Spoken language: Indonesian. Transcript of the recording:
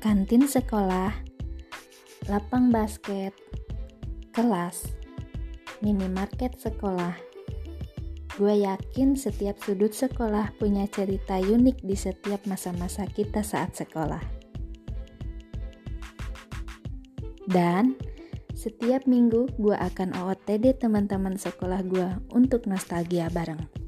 kantin sekolah, lapang basket, kelas, minimarket sekolah. Gue yakin setiap sudut sekolah punya cerita unik di setiap masa-masa kita saat sekolah. Dan setiap minggu gue akan OOTD teman-teman sekolah gue untuk nostalgia bareng.